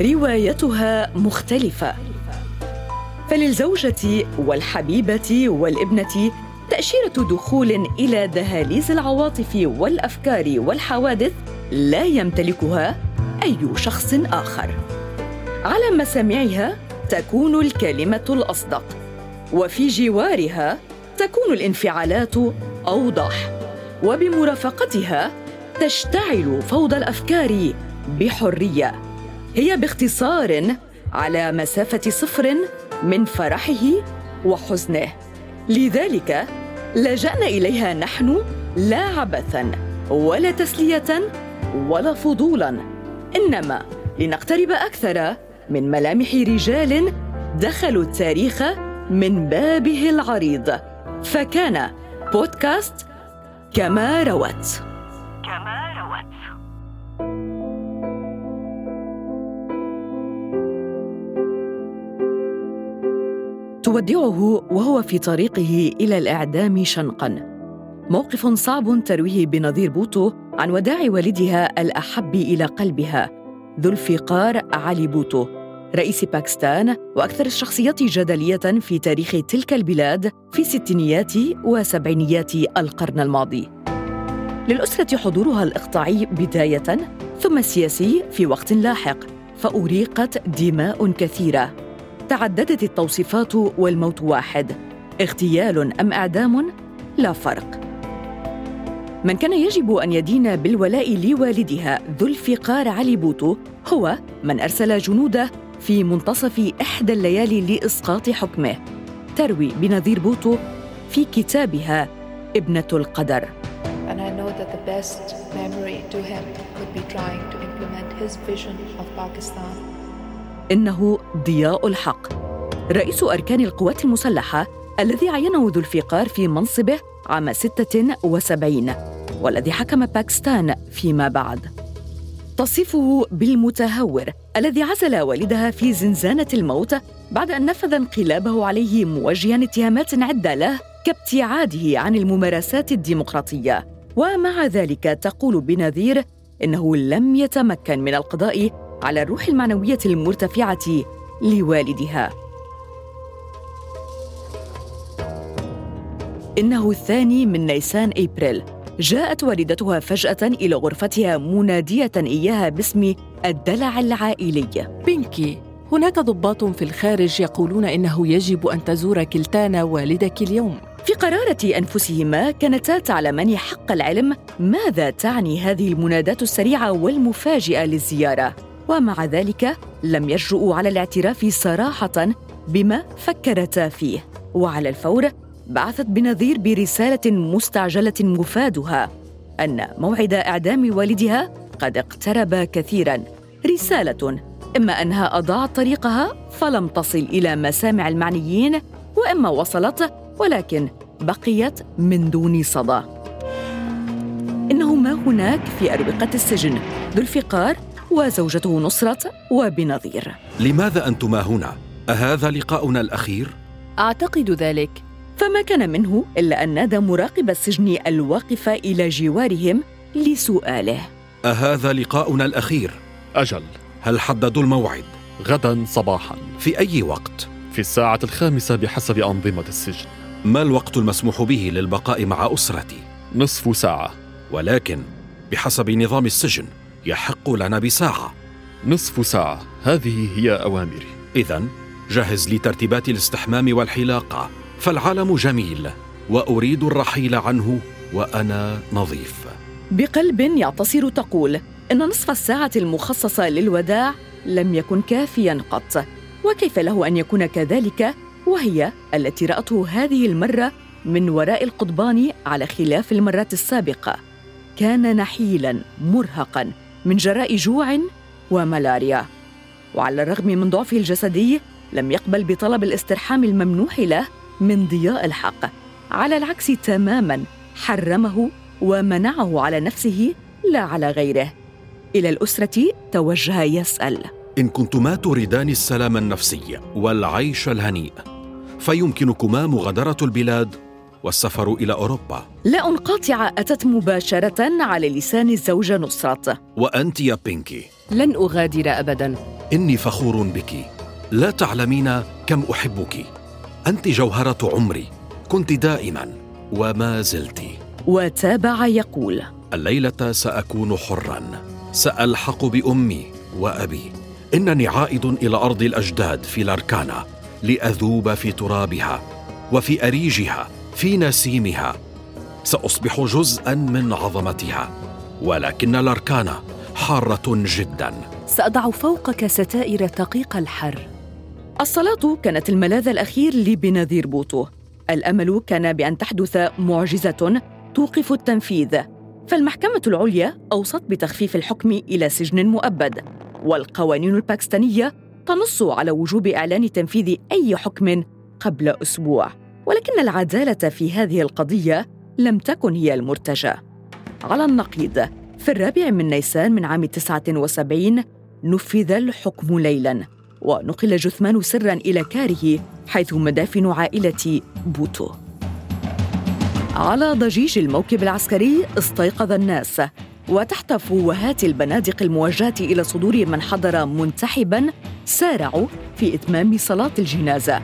روايتها مختلفة فللزوجة والحبيبة والابنة تأشيرة دخول إلى دهاليز العواطف والأفكار والحوادث لا يمتلكها أي شخص آخر. على مسامعها تكون الكلمة الأصدق، وفي جوارها تكون الانفعالات أوضح، وبمرافقتها تشتعل فوضى الأفكار بحرية. هي باختصار على مسافة صفر من فرحه وحزنه. لذلك لجأنا إليها نحن لا عبثا ولا تسلية ولا فضولا. إنما لنقترب أكثر من ملامح رجال دخلوا التاريخ من بابه العريض. فكان بودكاست كما روت. تودعه وهو في طريقه إلى الإعدام شنقا. موقف صعب ترويه بنظير بوتو عن وداع والدها الأحب إلى قلبها ذو الفقار علي بوتو رئيس باكستان وأكثر الشخصيات جدلية في تاريخ تلك البلاد في ستينيات وسبعينيات القرن الماضي. للأسرة حضورها الإقطاعي بداية ثم السياسي في وقت لاحق فاريقت دماء كثيرة. تعددت التوصيفات والموت واحد. اغتيال أم إعدام؟ لا فرق. من كان يجب أن يدين بالولاء لوالدها ذو الفقار علي بوتو هو من أرسل جنوده في منتصف إحدى الليالي لإسقاط حكمه. تروي بنظير بوتو في كتابها ابنة القدر. And I know that the best memory to him would be trying to implement his vision of Pakistan. إنه ضياء الحق. رئيس أركان القوات المسلحة الذي عينه ذو الفقار في منصبه عام 76 والذي حكم باكستان فيما بعد. تصفه بالمتهور الذي عزل والدها في زنزانة الموت بعد أن نفذ انقلابه عليه موجها اتهامات عدة له كابتعاده عن الممارسات الديمقراطية. ومع ذلك تقول بنذير إنه لم يتمكن من القضاء على الروح المعنوية المرتفعة لوالدها. إنه الثاني من نيسان إبريل. جاءت والدتها فجأة إلى غرفتها منادية إياها باسم الدلع العائلي. بينكي هناك ضباط في الخارج يقولون إنه يجب أن تزور كلتانا والدك اليوم. في قرارة أنفسهما كانتا تعلمان حق العلم ماذا تعني هذه المنادات السريعة والمفاجئة للزيارة. ومع ذلك لم يجرؤوا على الاعتراف صراحة بما فكرتا فيه. وعلى الفور بعثت بنظير برسالة مستعجلة مفادها أن موعد إعدام والدها قد اقترب كثيرا. رسالة إما انها أضاعت طريقها فلم تصل إلى مسامع المعنيين وإما وصلت ولكن بقيت من دون صدى. انه ما هناك في أروقة السجن. ذو الفقار وزوجته نصرة وبنظير لماذا أنتما هنا؟ أهذا لقاؤنا الأخير؟ أعتقد ذلك فما كان منه إلا أن نادى مراقب السجن الواقف إلى جوارهم لسؤاله أهذا لقاؤنا الأخير؟ أجل هل حددوا الموعد؟ غدا صباحا في أي وقت؟ في الساعة الخامسة بحسب أنظمة السجن ما الوقت المسموح به للبقاء مع أسرتي؟ نصف ساعة ولكن بحسب نظام السجن يحق لنا بساعة. نصف ساعة. هذه هي أوامري. إذا جهز لي ترتيبات الاستحمام والحلاقة. فالعالم جميل وأريد الرحيل عنه وأنا نظيف. بقلب يعتصر تقول إن نصف الساعة المخصصة للوداع لم يكن كافيا قط. وكيف له أن يكون كذلك؟ وهي التي رأته هذه المرة من وراء القضبان على خلاف المرات السابقة. كان نحيلا مرهقا من جراء جوع وملاريا. وعلى الرغم من ضعفه الجسدي لم يقبل بطلب الاسترحام الممنوح له من ضياء الحق. على العكس تماما حرمه ومنعه على نفسه لا على غيره. إلى الأسرة توجه يسأل. إن كنتما تريدان السلام النفسي والعيش الهنيء فيمكنكما مغادرة البلاد والسفر إلى أوروبا. لا قاطعة أتت مباشرة على لسان الزوجة نصرت. وأنت يا بينكي. لن أغادر أبدا. إني فخور بك. لا تعلمين كم أحبك. أنت جوهرة عمري. كنت دائما. وما زلت. وتابع يقول الليلة سأكون حرا. سألحق بأمي وأبي. إنني عائد إلى أرض الأجداد في لاركانا لأذوب في ترابها. وفي أريجها. في نسيمها. سأصبح جزءا من عظمتها ولكن لاركانا حارة جدا. سأضع فوقك ستائر تقيق الحر. الصلاة كانت الملاذ الأخير لبنذير بوتو. الأمل كان بأن تحدث معجزة توقف التنفيذ. فالمحكمة العليا أوصت بتخفيف الحكم إلى سجن مؤبد والقوانين الباكستانية تنص على وجوب إعلان تنفيذ أي حكم قبل أسبوع. ولكن العدالة في هذه القضية لم تكن هي المرتجى. على النقيض في الرابع من نيسان من عام 79 نفذ الحكم ليلاً ونقل جثمان سرا إلى كاره حيث مدافن عائلة بوتو. على ضجيج الموكب العسكري استيقظ الناس وتحت فوهات البنادق الموجهة إلى صدور من حضر منتحبا سارعوا في إتمام صلاة الجنازة.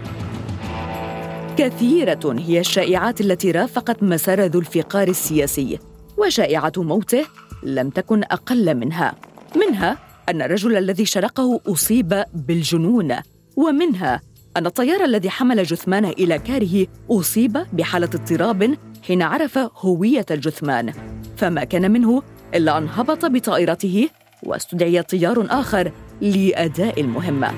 كثيرة هي الشائعات التي رافقت مسار ذو الفقار السياسي وشائعة موته لم تكن أقل منها. منها أن الرجل الذي شرقه أصيب بالجنون ومنها أن الطيار الذي حمل جثمانه إلى كاره أصيب بحالة اضطراب حين عرف هوية الجثمان. فما كان منه إلا أن هبط بطائرته واستدعي طيار آخر لأداء المهمة.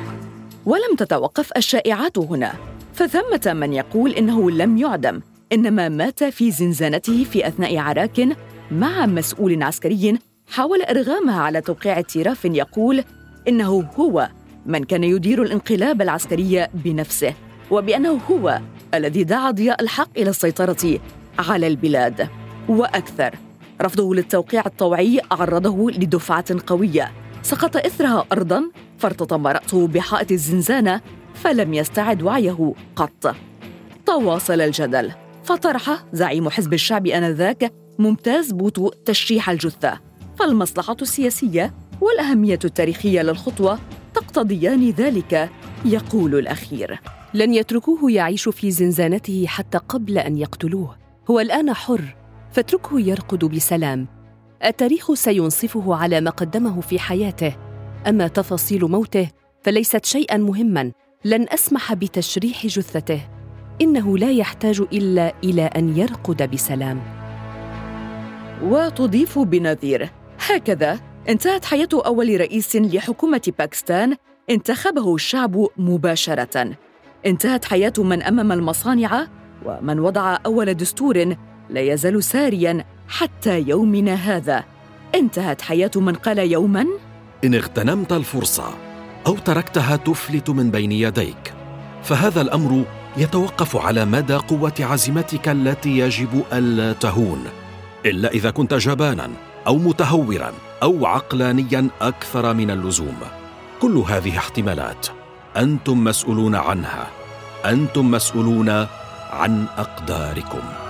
ولم تتوقف الشائعات هنا. فثمة من يقول إنه لم يعدم إنما مات في زنزانته في أثناء عراك مع مسؤول عسكري حاول إرغامها على توقيع اعتراف يقول إنه هو من كان يدير الانقلاب العسكري بنفسه وبأنه هو الذي دعا ضياء الحق إلى السيطرة على البلاد. وأكثر رفضه للتوقيع الطوعي عرضه لدفعة قوية سقط إثرها أرضاً فارتطم رأسه بحائط الزنزانة فلم يستعد وعيه قط. تواصل الجدل. فطرح زعيم حزب الشعب آنذاك ممتاز بوتو تشريح الجثة. فالمصلحة السياسية والأهمية التاريخية للخطوة تقتضيان ذلك يقول الأخير. لن يتركوه يعيش في زنزانته حتى قبل أن يقتلوه. هو الآن حر فاتركه يرقد بسلام. التاريخ سينصفه على ما قدمه في حياته. أما تفاصيل موته فليست شيئا مهما. لن أسمح بتشريح جثته. إنه لا يحتاج إلا إلى أن يرقد بسلام. وتضيف بنذير. هكذا انتهت حياة أول رئيس لحكومة باكستان. انتخبه الشعب مباشرة. انتهت حياة من أمم المصانع ومن وضع أول دستور لا يزال ساريا حتى يومنا هذا. انتهت حياة من قال يوما إن اغتنمت الفرصة. أو تركتها تفلت من بين يديك. فهذا الأمر يتوقف على مدى قوة عزيمتك التي يجب ألا تهون. إلا إذا كنت جبانا أو متهورا أو عقلانيا أكثر من اللزوم. كل هذه احتمالات أنتم مسؤولون عنها. أنتم مسؤولون عن أقداركم.